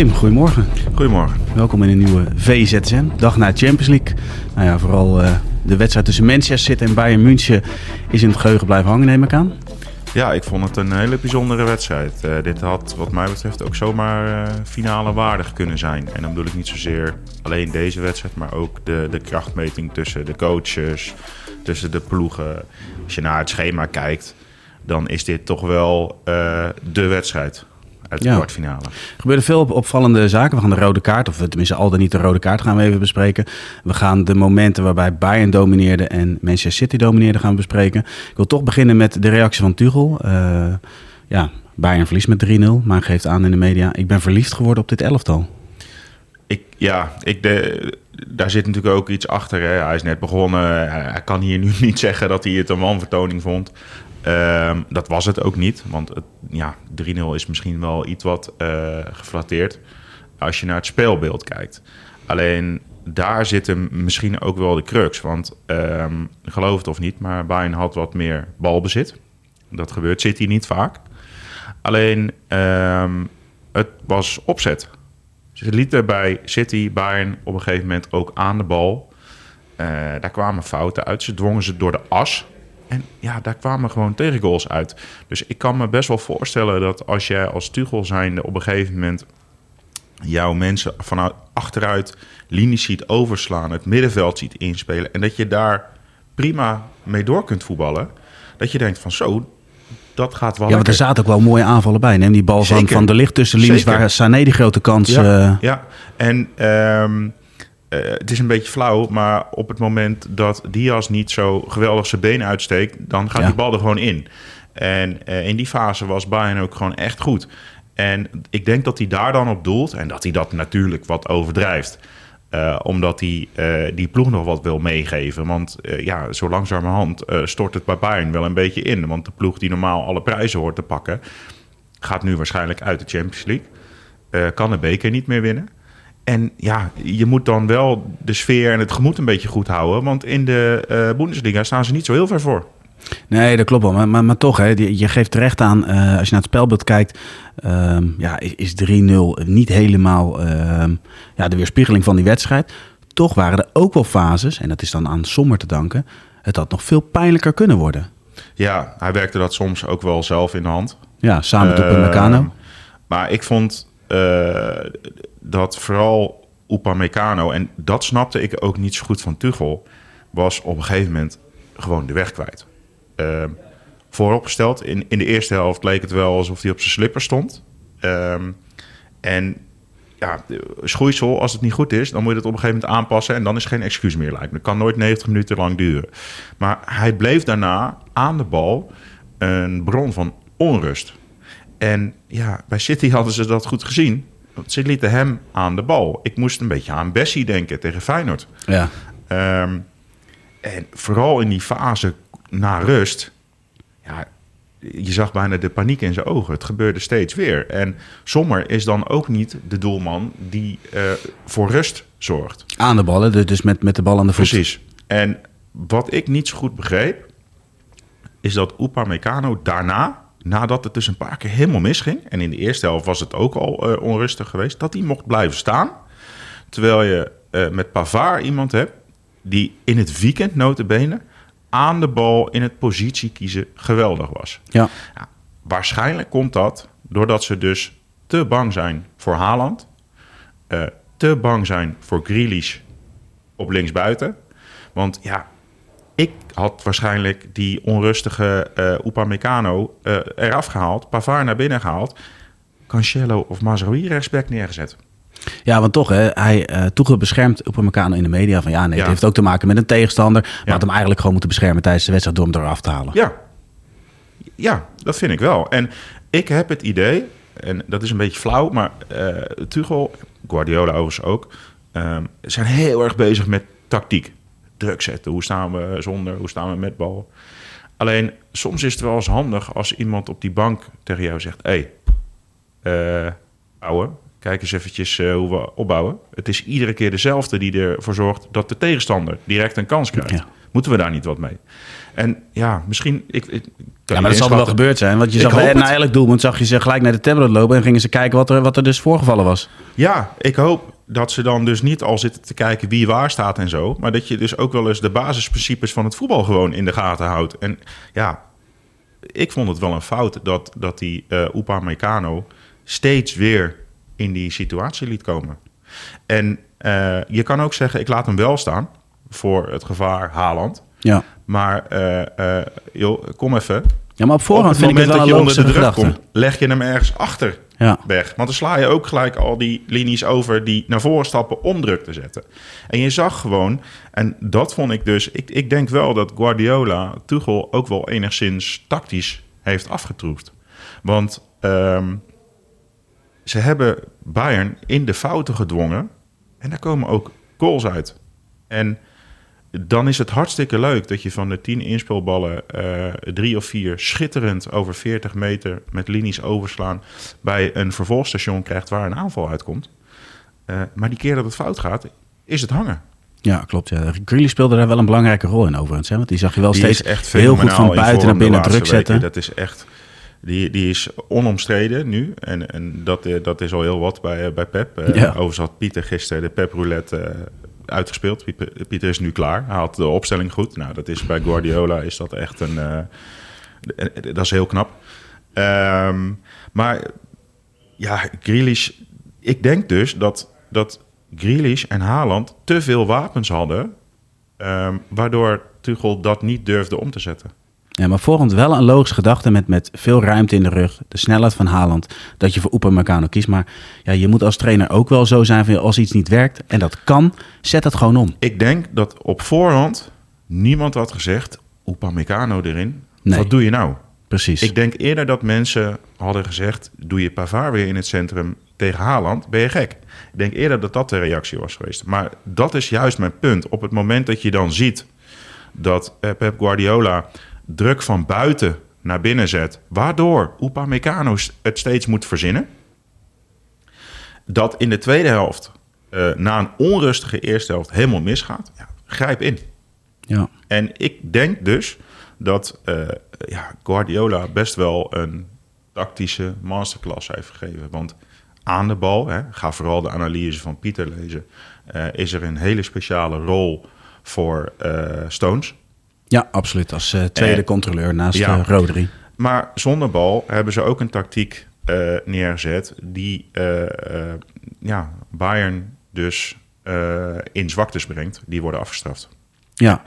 Tim, goedemorgen. Goedemorgen. Welkom in een nieuwe VZN, dag na Champions League. Nou ja, vooral uh, de wedstrijd tussen Manchester City en Bayern München is in het geheugen blijven hangen, neem ik aan. Ja, ik vond het een hele bijzondere wedstrijd. Uh, dit had wat mij betreft ook zomaar uh, finale waardig kunnen zijn. En dan bedoel ik niet zozeer alleen deze wedstrijd, maar ook de, de krachtmeting tussen de coaches, tussen de ploegen. Als je naar het schema kijkt, dan is dit toch wel de wedstrijd uit de ja. kwartfinale. Er gebeuren veel opvallende zaken. We gaan de rode kaart, of tenminste al dan niet de rode kaart, gaan we even bespreken. We gaan de momenten waarbij Bayern domineerde en Manchester City domineerde gaan bespreken. Ik wil toch beginnen met de reactie van Tuchel. Uh, ja, Bayern verliest met 3-0, maar geeft aan in de media... ik ben verliefd geworden op dit elftal. Ik, ja, ik de, daar zit natuurlijk ook iets achter. Hè. Hij is net begonnen. Hij kan hier nu niet zeggen dat hij het een wanvertoning vond. Um, dat was het ook niet, want ja, 3-0 is misschien wel iets wat uh, geflatteerd als je naar het speelbeeld kijkt. Alleen daar zit misschien ook wel de crux. Want um, geloof het of niet, maar Bayern had wat meer balbezit. Dat gebeurt City niet vaak. Alleen um, het was opzet. Ze lieten bij City, Bayern op een gegeven moment ook aan de bal. Uh, daar kwamen fouten uit. Ze dwongen ze door de as. En ja, daar kwamen gewoon tegengoals uit. Dus ik kan me best wel voorstellen dat als jij als Tuchel zijnde op een gegeven moment jouw mensen vanuit achteruit linies ziet overslaan, het middenveld ziet inspelen en dat je daar prima mee door kunt voetballen, dat je denkt van zo, dat gaat wel. Ja, want er zaten ook wel mooie aanvallen bij. Neem die bal van, van de licht tussen linies waar Sané die grote kans. Ja, uh... ja. en um, uh, het is een beetje flauw, maar op het moment dat Diaz niet zo geweldig zijn been uitsteekt, dan gaat ja. die bal er gewoon in. En uh, in die fase was Bayern ook gewoon echt goed. En ik denk dat hij daar dan op doelt en dat hij dat natuurlijk wat overdrijft. Uh, omdat hij die ploeg nog wat wil meegeven. Want ja, zo langzamerhand stort het bij Bayern wel een beetje in. Want de ploeg die normaal alle prijzen hoort te pakken, gaat nu waarschijnlijk uit de Champions League. kan de beker niet meer winnen. En ja, je moet dan wel de sfeer en het gemoed een beetje goed houden. Want in de uh, Bundesliga staan ze niet zo heel ver voor. Nee, dat klopt wel. Maar, maar, maar toch, hè, je geeft terecht aan, uh, als je naar het spelbeeld kijkt, um, ja, is 3-0 niet helemaal um, ja, de weerspiegeling van die wedstrijd. Toch waren er ook wel fases, en dat is dan aan Sommer te danken, het had nog veel pijnlijker kunnen worden. Ja, hij werkte dat soms ook wel zelf in de hand. Ja, samen met Meccano. Maar ik vond uh, dat vooral Upamecano, en dat snapte ik ook niet zo goed van Tuchel, was op een gegeven moment gewoon de weg kwijt. Uh, vooropgesteld, in, in de eerste helft leek het wel alsof hij op zijn slipper stond. Um, en ja, schoeisel, als het niet goed is, dan moet je het op een gegeven moment aanpassen. En dan is geen excuus meer, lijkt. Het kan nooit 90 minuten lang duren. Maar hij bleef daarna aan de bal een bron van onrust. En ja, bij City hadden ze dat goed gezien. Ze lieten hem aan de bal. Ik moest een beetje aan Bessie denken tegen Feyenoord. Ja. Um, en vooral in die fase na rust... Ja, je zag bijna de paniek in zijn ogen. Het gebeurde steeds weer. En Sommer is dan ook niet de doelman die uh, voor rust zorgt. Aan de ballen, dus met, met de bal aan de voet. Precies. En wat ik niet zo goed begreep... is dat Upamecano daarna nadat het dus een paar keer helemaal misging... en in de eerste helft was het ook al uh, onrustig geweest... dat hij mocht blijven staan. Terwijl je uh, met Pavard iemand hebt... die in het weekend notabene aan de bal in het positie kiezen geweldig was. Ja. ja. waarschijnlijk komt dat doordat ze dus te bang zijn voor Haaland... Uh, te bang zijn voor Grealish op linksbuiten... Want ja, ik had waarschijnlijk die onrustige uh, Upamecano uh, eraf gehaald, Pavard naar binnen gehaald, Cancelo of Mazraoui rechtsback neergezet. Ja, want toch, hè, hij uh, Tuchel beschermt Upamecano in de media van ja, nee, ja. het heeft ook te maken met een tegenstander, maar ja. had hem eigenlijk gewoon moeten beschermen tijdens de wedstrijd door hem eraf te halen. Ja, ja, dat vind ik wel. En ik heb het idee, en dat is een beetje flauw, maar uh, Tuchel, Guardiola overigens ook, um, zijn heel erg bezig met tactiek druk zetten. Hoe staan we zonder? Hoe staan we met bal? Alleen soms is het wel eens handig als iemand op die bank tegen jou zegt: Hé, hey, uh, ouwe, kijk eens eventjes uh, hoe we opbouwen. Het is iedere keer dezelfde die ervoor zorgt dat de tegenstander direct een kans krijgt. Ja. Moeten we daar niet wat mee? En ja, misschien... Ik, ik, ja, maar dat zal er wel gebeurd zijn. Want je Ik zag bij, na elk doelpunt zag je ze gelijk naar de tablet lopen... en gingen ze kijken wat er, wat er dus voorgevallen was. Ja, ik hoop dat ze dan dus niet al zitten te kijken wie waar staat en zo. Maar dat je dus ook wel eens de basisprincipes van het voetbal gewoon in de gaten houdt. En ja, ik vond het wel een fout dat, dat die eh Upamecano steeds weer in die situatie liet komen. En eh, je kan ook zeggen, ik laat hem wel staan voor het gevaar Haaland. Ja, Maar eh, joh, kom even. ja maar op voorhand Op het vind ik het wel dat je onder de druk komt, leg je hem ergens achter Ja. weg. Want dan sla je ook gelijk al die linies over die naar voren stappen om druk te zetten. En je zag gewoon, en dat vond ik dus... Ik, ik denk wel dat Guardiola Tuchel ook wel enigszins tactisch heeft afgetroefd. Want ehm, ze hebben Bayern in de fouten gedwongen. En daar komen ook goals uit. En dan is het hartstikke leuk dat je van de tien inspeelballen eh, drie of vier schitterend over 40 meter met linies overslaan bij een vervolgstation krijgt waar een aanval uitkomt. Eh, maar die keer dat het fout gaat, is het hangen. Ja, klopt. Ja. Grealish speelde daar wel een belangrijke rol in overigens. Hè? Want die zag je wel Die steeds echt heel goed van buiten naar binnen druk zetten. weken. Dat is echt, die, die is onomstreden nu. En, en dat, eh, dat is al heel wat bij, bij Pep. Ja. Overigens had Pieter gisteren de Pep Roulette uitgespeeld. Pieter, is nu klaar. Hij had de opstelling goed. Nou, dat is bij Guardiola is dat echt een... eh, dat is heel knap. Ehm, maar ja, Grealish... Ik denk dus dat, dat Grealish en Haaland te veel wapens hadden... ehm, waardoor Tuchel dat niet durfde om te zetten. Ja, maar volgens wel een logische gedachte met, met veel ruimte in de rug. De snelheid van Haaland. Dat je voor Upamecano kiest. Maar ja, je moet als trainer ook wel zo zijn van als iets niet werkt. En dat kan, zet het gewoon om. Ik denk dat op voorhand niemand had gezegd... Upamecano erin, Nee. wat doe je nou? Precies. Ik denk eerder dat mensen hadden gezegd... doe je Pavard weer in het centrum tegen Haaland, ben je gek. Ik denk eerder dat dat de reactie was geweest. Maar dat is juist mijn punt. Op het moment dat je dan ziet dat eh, Pep Guardiola druk van buiten naar binnen zet... waardoor Upamecano het steeds moet verzinnen... dat in de tweede helft, eh, na een onrustige eerste helft, helemaal misgaat... Ja, grijp in. ja. En ik denk dus dat eh, ja, Guardiola best wel een tactische masterclass heeft gegeven. Want aan de bal, hè, ga vooral de analyse van Pieter lezen, eh, is er een hele speciale rol voor Stones. Ja, absoluut. Als eh, tweede controleur naast ja. eh, Rodri. Maar zonder bal hebben ze ook een tactiek eh, neergezet die ja, Bayern dus in zwaktes brengt. Die worden afgestraft. Ja,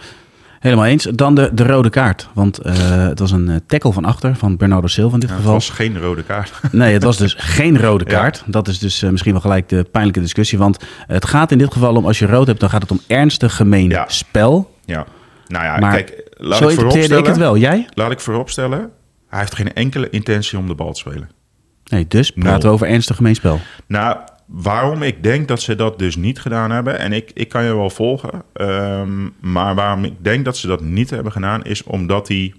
helemaal eens. Dan de, de rode kaart. Want het was een tackle van achter van Bernardo Silva in dit Ja, het geval. was geen rode kaart. Nee, het was dus geen rode Ja. kaart. Dat is dus misschien wel gelijk de pijnlijke discussie. Want het gaat in dit geval om, als je rood hebt, dan gaat het om ernstig gemeen Ja. spel. Ja, nou ja, Maar kijk, laat Zo ik interpreteerde ik vooropstellen, het wel. Jij? laat ik vooropstellen, hij heeft geen enkele intentie om de bal te spelen. Nee, dus praten we over ernstig gemeen spel. Nou, waarom ik denk dat ze dat dus niet gedaan hebben, en ik, ik kan je wel volgen, ehm, maar waarom ik denk dat ze dat niet hebben gedaan, is omdat hij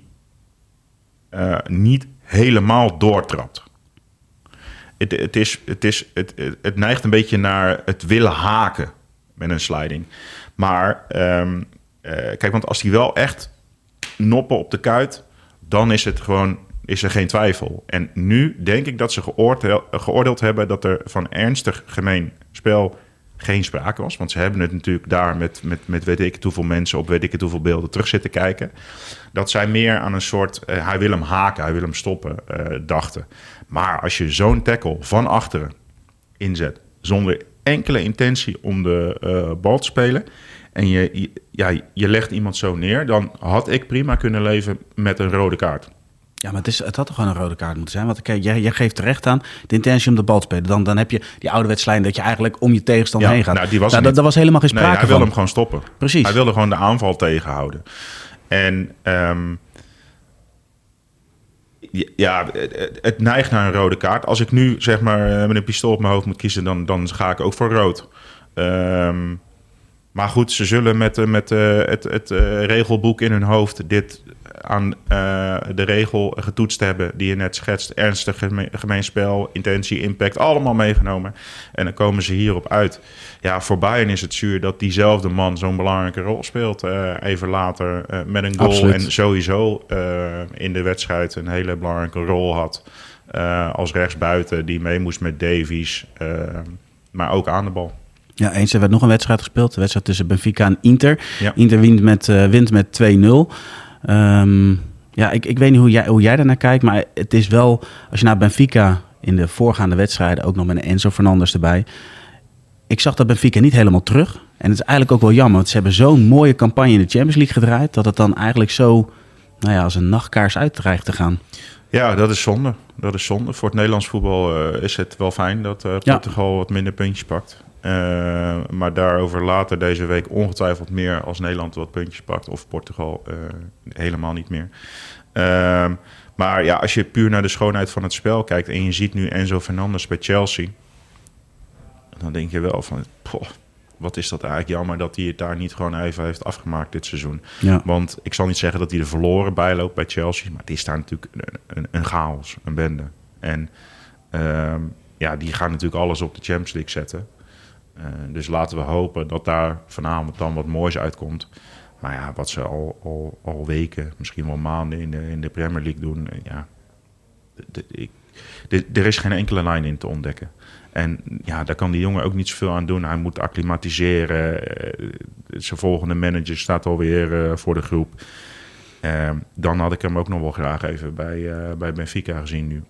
eh, niet helemaal doortrapt. Het, het, is, het, is, het, het, het neigt een beetje naar het willen haken met een sliding. Maar ehm, eh, kijk, want als hij wel echt noppen op de kuit, dan is het gewoon is er geen twijfel. En nu denk ik dat ze geoordeel- geoordeeld hebben dat er van ernstig gemeen spel geen sprake was. Want ze hebben het natuurlijk daar met, met, met weet ik het hoeveel mensen op weet ik het hoeveel beelden terug zitten kijken. Dat zij meer aan een soort, eh, hij wil hem haken, hij wil hem stoppen, eh, dachten. Maar als je zo'n tackle van achteren inzet, zonder enkele intentie om de bal te spelen. En je, je- ja, je legt iemand zo neer, dan had ik prima kunnen leven met een rode kaart. Ja, maar het, is, het had toch gewoon een rode kaart moeten zijn. Want kijk, jij, jij geeft terecht aan de intentie om de bal te spelen. Dan, dan heb je die ouderwets lijn dat je eigenlijk om je tegenstander Ja, heen gaat. nou, die was er dat, was helemaal geen Nee, sprake hij wilde van. hem gewoon stoppen. Precies. Hij wilde gewoon de aanval tegenhouden. En ehm, ja, het, neigt naar een rode kaart. Als ik nu zeg maar eh, met een pistool op mijn hoofd moet kiezen, dan, dan ga ik ook voor rood. Ehm, maar goed, ze zullen met, met het, het regelboek in hun hoofd dit aan de regel getoetst hebben die je net schetst. Ernstig geme gemeenspel, intentie, impact, allemaal meegenomen. En dan komen ze hierop uit. Ja, voor Bayern is het zuur dat diezelfde man zo'n belangrijke rol speelt. even later met een goal en sowieso in de wedstrijd een hele belangrijke rol had. als rechtsbuiten die mee moest met Davies, maar ook aan de bal. Ja, eens. Er werd nog een wedstrijd gespeeld. De wedstrijd tussen Benfica en Inter. Inter wint met, uh, wint met 2-0. Ehm, ja, ik, ik weet niet hoe jij, hoe jij daarnaar kijkt. Maar het is wel, als je naar Benfica in de voorgaande wedstrijden... ook nog met een Enzo Fernandes erbij... Ik zag dat Benfica niet helemaal terug. En het is eigenlijk ook wel jammer. Want ze hebben zo'n mooie campagne in de Champions League gedraaid... dat het dan eigenlijk zo nou ja, als een nachtkaars uit te gaan. Ja, dat is zonde. Dat is zonde. Voor het Nederlands voetbal uh, is het wel fijn dat uh, Portugal ja. wat minder puntjes pakt. Uh, maar daarover later deze week ongetwijfeld meer als Nederland wat puntjes pakt. Of Portugal uh, helemaal niet meer. Uh, maar ja, als je puur naar de schoonheid van het spel kijkt en je ziet nu Enzo Fernandes bij Chelsea. Dan denk je wel van, poh, wat is dat eigenlijk jammer dat hij het daar niet gewoon even heeft afgemaakt dit seizoen. Ja. Want ik zal niet zeggen dat hij er verloren bij loopt bij Chelsea. Maar het is daar natuurlijk een, een, een chaos, een bende. En ehm, ja, die gaan natuurlijk alles op de Champions League zetten. Uh, dus laten we hopen dat daar vanavond dan wat moois uitkomt. Maar ja, wat ze al, al, al weken, misschien wel maanden in de, in de Premier League doen. Eh, ja, er is geen enkele lijn in te ontdekken. En ja, daar kan die jongen ook niet zoveel aan doen. Hij moet acclimatiseren. Uh, zijn volgende manager staat alweer voor de groep. Dan had ik hem ook nog wel graag even bij, bij Benfica gezien nu.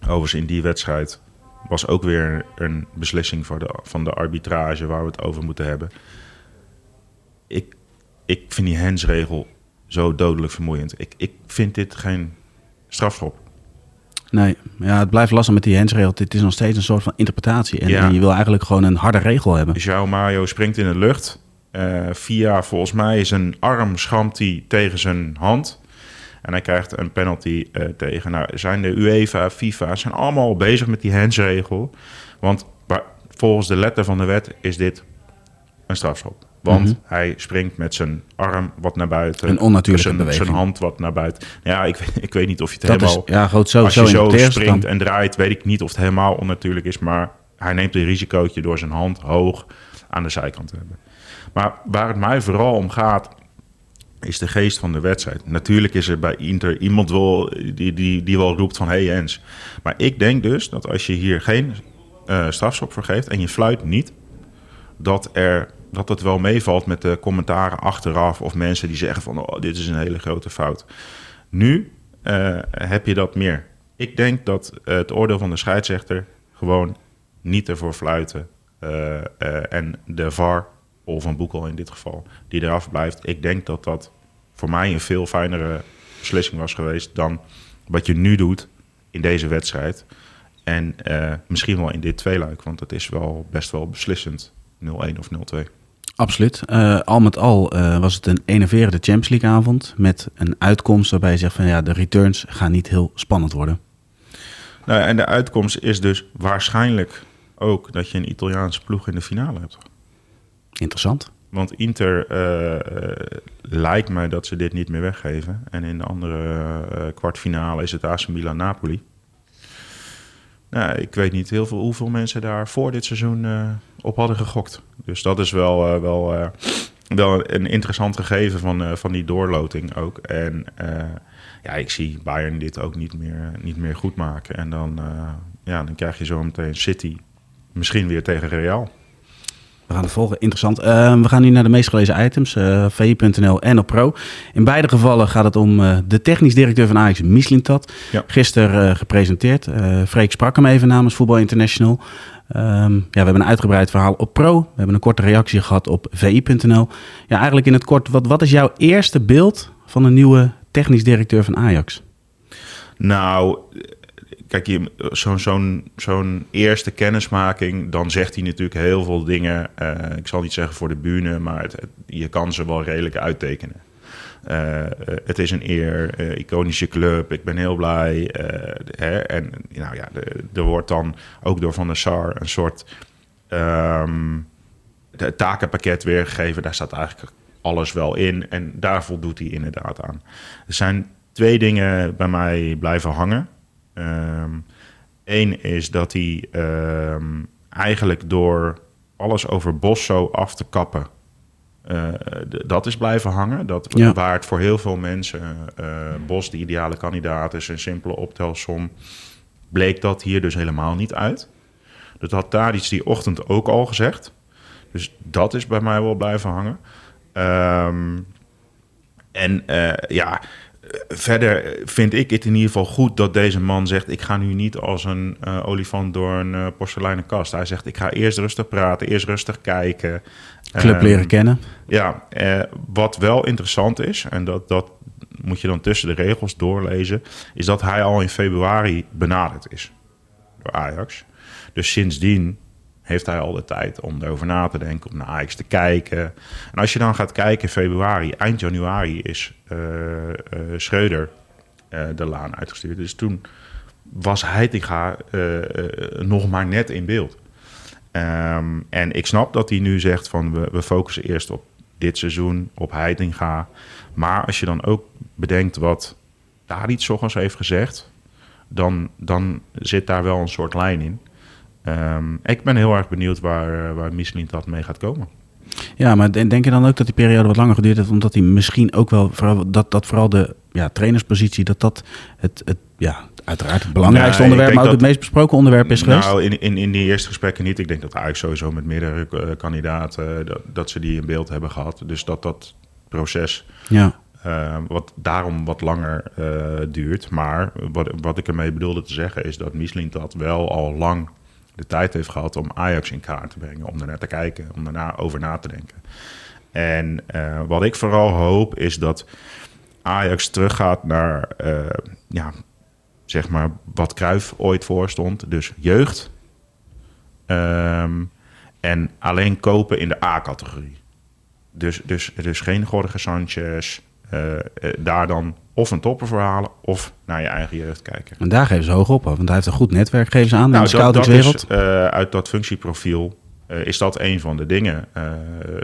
Overigens in die wedstrijd was ook weer een beslissing van de, van de arbitrage waar we het over moeten hebben. Ik, ik vind die hensregel zo dodelijk vermoeiend. Ik, ik vind dit geen strafschop. Nee, ja, het blijft lastig met die hensregel. Het is nog steeds een soort van interpretatie. En, en je wil eigenlijk gewoon een harde regel hebben. Jouw Mario springt in de lucht. Uh, via volgens mij zijn arm schampt hij tegen zijn hand. En hij krijgt een penalty uh, tegen. Nou, zijn de UEFA, FIFA, zijn allemaal bezig met die handsregel. Want volgens de letter van de wet is dit een strafschop. Want mm -hmm. hij springt met zijn arm wat naar buiten. Een onnatuurlijke zijn, beweging. Zijn hand wat naar buiten. Ja, ik, ik weet niet of je het dat helemaal... Is, ja, goed, zo, als zo je zo springt dan. en draait, weet ik niet of het helemaal onnatuurlijk is. Maar hij neemt een risicootje door zijn hand hoog aan de zijkant te hebben. Maar waar het mij vooral om gaat, is de geest van de wedstrijd. Natuurlijk is er bij Inter iemand wel, die, die, die wel roept van... hey Jens. Maar ik denk dus dat als je hier geen uh, strafschop voor geeft... en je fluit niet, dat, er, dat het wel meevalt met de commentaren achteraf... of mensen die zeggen van oh, dit is een hele grote fout. Nu uh, heb je dat meer. Ik denk dat het oordeel van de scheidsrechter gewoon niet ervoor fluiten... en de VAR of een Boekel in dit geval, die eraf blijft. Ik denk dat dat voor mij een veel fijnere beslissing was geweest dan wat je nu doet in deze wedstrijd. En uh, misschien wel in dit tweeluik, want dat is wel best wel beslissend. 0-1 of 0-2. Absoluut. Uh, al met al uh, was het een enerverende Champions League avond met een uitkomst waarbij je zegt van ja, de returns gaan niet heel spannend worden. Nou, en de uitkomst is dus waarschijnlijk ook dat je een Italiaanse ploeg in de finale hebt. Interessant. Want Inter uh, lijkt mij dat ze dit niet meer weggeven. En in de andere uh, kwartfinale is het AC Milan-Napoli. Nou, ik weet niet heel veel, hoeveel mensen daar voor dit seizoen op hadden gegokt. Dus dat is wel, wel, wel een interessant gegeven van, van die doorloting ook. En ja, ik zie Bayern dit ook niet meer, niet meer goed maken. En dan, ja, dan krijg je zo meteen City misschien weer tegen Real. We gaan het volgen. Interessant. Uh, we gaan nu naar de meest gelezen items. Uh, VI.nl en op Pro. In beide gevallen gaat het om uh, de technisch directeur van Ajax, Mislintat. Ja. Gisteren gepresenteerd. Freek sprak hem even namens Voetbal International. Um, ja, we hebben een uitgebreid verhaal op Pro. We hebben een korte reactie gehad op VI.nl. Ja, eigenlijk in het kort. Wat, wat is jouw eerste beeld van een nieuwe technisch directeur van Ajax? Nou, kijk, zo'n zo'n eerste kennismaking, dan zegt hij natuurlijk heel veel dingen. Uh, ik zal niet zeggen voor de bühne, maar het, je kan ze wel redelijk uittekenen. Uh, het is een eer, iconische club, ik ben heel blij. Hè, en nou ja, er wordt dan ook door Van der Sar een soort... Um, takenpakket weergegeven. Daar staat eigenlijk alles wel in. En daar voldoet hij inderdaad aan. Er zijn twee dingen bij mij blijven hangen. Eén ehm, is dat hij ehm, eigenlijk door alles over Bos zo af te kappen. Uh, dat is blijven hangen. Dat, Waar het voor heel veel mensen uh, Bos de ideale kandidaat is, een simpele optelsom, bleek dat hier dus helemaal niet uit. Dat had daar iets die ochtend ook al gezegd. Dus dat is bij mij wel blijven hangen. Um, en uh, ja, verder vind ik het in ieder geval goed dat deze man zegt: Ik ga nu niet als een uh, olifant door een uh, porseleinen kast. Hij zegt: Ik ga eerst rustig praten, eerst rustig kijken. Club um, leren kennen. Ja, uh, wat wel interessant is, en dat, dat moet je dan tussen de regels doorlezen, is dat hij al in februari benaderd is door Ajax. Dus sindsdien heeft hij al de tijd om erover na te denken, om naar Ajax te kijken. En als je dan gaat kijken, februari, eind januari is uh, uh, Schreuder uh, de laan uitgestuurd. Dus toen was Heitinga nog maar net in beeld. Um, en ik snap dat hij nu zegt van we, we focussen eerst op dit seizoen, op Heitinga. Maar als je dan ook bedenkt wat daar iets ochtends heeft gezegd, dan, dan zit daar wel een soort lijn in. Um, ik ben heel erg benieuwd waar, waar Michelin dat mee gaat komen. Ja, maar denk je dan ook dat die periode wat langer geduurd heeft, omdat hij misschien ook wel, vooral, dat, dat vooral de ja, trainerspositie, dat dat het, het ja, uiteraard het belangrijkste onderwerp, maar ook dat, het meest besproken onderwerp is geweest? Nou, in, in, in die eerste gesprekken niet. Ik denk dat eigenlijk sowieso met meerdere uh, kandidaten, dat, dat, ze die in beeld hebben gehad. Dus dat dat proces ja. Uh, wat daarom wat langer uh, duurt. Maar wat, wat ik ermee bedoelde te zeggen is dat Michelin dat wel al lang de tijd heeft gehad om Ajax in kaart te brengen, om ernaar te kijken, om daarna over na te denken. En uh, wat ik vooral hoop is dat Ajax teruggaat naar, uh, ja, zeg maar, wat Kruif ooit voor stond. Dus jeugd. Um, en alleen kopen in de A-categorie. Dus, dus, dus geen Jorge Sanchez. Uh, daar dan of een topper verhalen of naar je eigen jeugd kijken. En daar geven ze hoog op, want hij heeft een goed netwerk, geven ze aan nou, in de scoutingswereld. Dat is, uh, uit dat functieprofiel uh, is dat een van de dingen. Uh,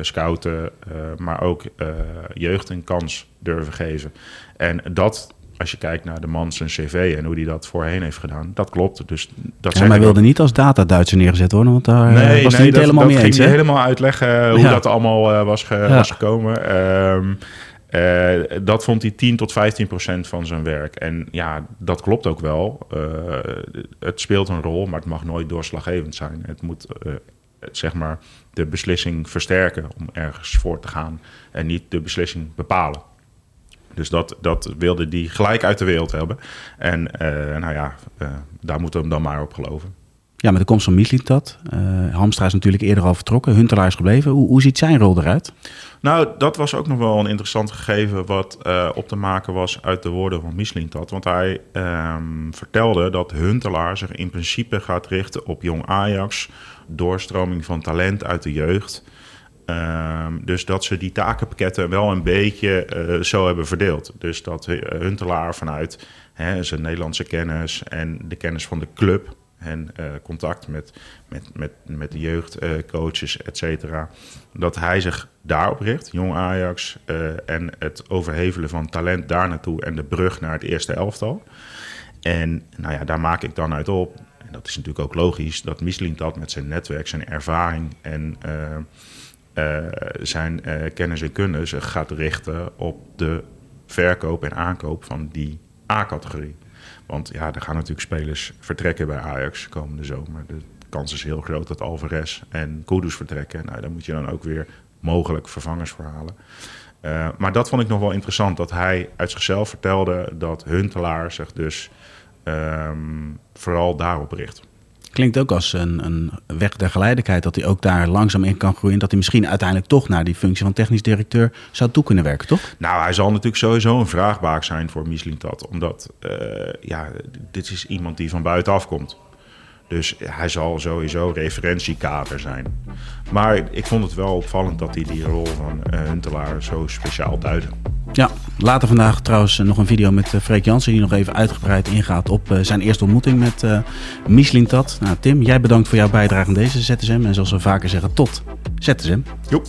scouten, maar ook jeugd een kans durven geven. En dat, als je kijkt naar de man zijn cv en hoe hij dat voorheen heeft gedaan, dat klopt. Dus dat ja, maar hij wilde niet als data-Duitser neergezet worden, want daar nee, was nee, niet dat, helemaal dat mee eens. ging helemaal uitleggen hoe ja. dat allemaal was, ge, ja. was gekomen. Um, uh, dat vond hij 10 tot 15 procent van zijn werk. En ja, dat klopt ook wel. Uh, het speelt een rol, maar het mag nooit doorslaggevend zijn. Het moet uh, zeg maar de beslissing versterken om ergens voor te gaan en niet de beslissing bepalen. Dus dat, dat wilde hij gelijk uit de wereld hebben. En nou ja, daar moeten we hem dan maar op geloven. Ja, met de komst van Mislintat. Uh, Hamstra is natuurlijk eerder al vertrokken. Huntelaar is gebleven. Hoe, ziet zijn rol eruit? Nou, dat was ook nog wel een interessant gegeven wat uh, op te maken was uit de woorden van Mislintat. Want hij um, vertelde dat Huntelaar zich in principe gaat richten op jong Ajax, doorstroming van talent uit de jeugd. Um, dus dat ze die takenpakketten wel een beetje uh, zo hebben verdeeld. Dus dat Huntelaar vanuit hè, zijn Nederlandse kennis en de kennis van de club en uh, contact met, met, met, met de jeugdcoaches, uh, et cetera. Dat hij zich daarop richt, jong Ajax, uh, en het overhevelen van talent daar naartoe en de brug naar het eerste elftal. En nou ja, daar maak ik dan uit op, en dat is natuurlijk ook logisch, dat Michelin dat met zijn netwerk, zijn ervaring en zijn kennis en kunde zich gaat richten op de verkoop en aankoop van die A-categorie. Want ja, er gaan natuurlijk spelers vertrekken bij Ajax komende zomer. De kans is heel groot dat Alvarez en Kudus vertrekken. Nou, daar moet je dan ook weer mogelijk vervangers voor. Uh, maar dat vond ik nog wel interessant, dat hij uit zichzelf vertelde dat Huntelaar zich dus um, vooral daarop richt. Klinkt ook als een, een weg der geleidelijkheid, dat hij ook daar langzaam in kan groeien. Dat hij misschien uiteindelijk toch naar die functie van technisch directeur zou toe kunnen werken, toch? Nou, hij zal natuurlijk sowieso een vraagbaak zijn voor Mislintat. Omdat, uh, ja, dit is iemand die van buitenaf komt. Dus hij zal sowieso referentiekader zijn. Maar ik vond het wel opvallend dat hij die rol van uh, Huntelaar zo speciaal duidde. Ja, Later vandaag trouwens nog een video met Freek Jansen... die nog even uitgebreid ingaat op zijn eerste ontmoeting met Michelin Tat. Nou, Tim, jij bedankt voor jouw bijdrage aan deze ZSM. En zoals we vaker zeggen, tot ZSM. Joep.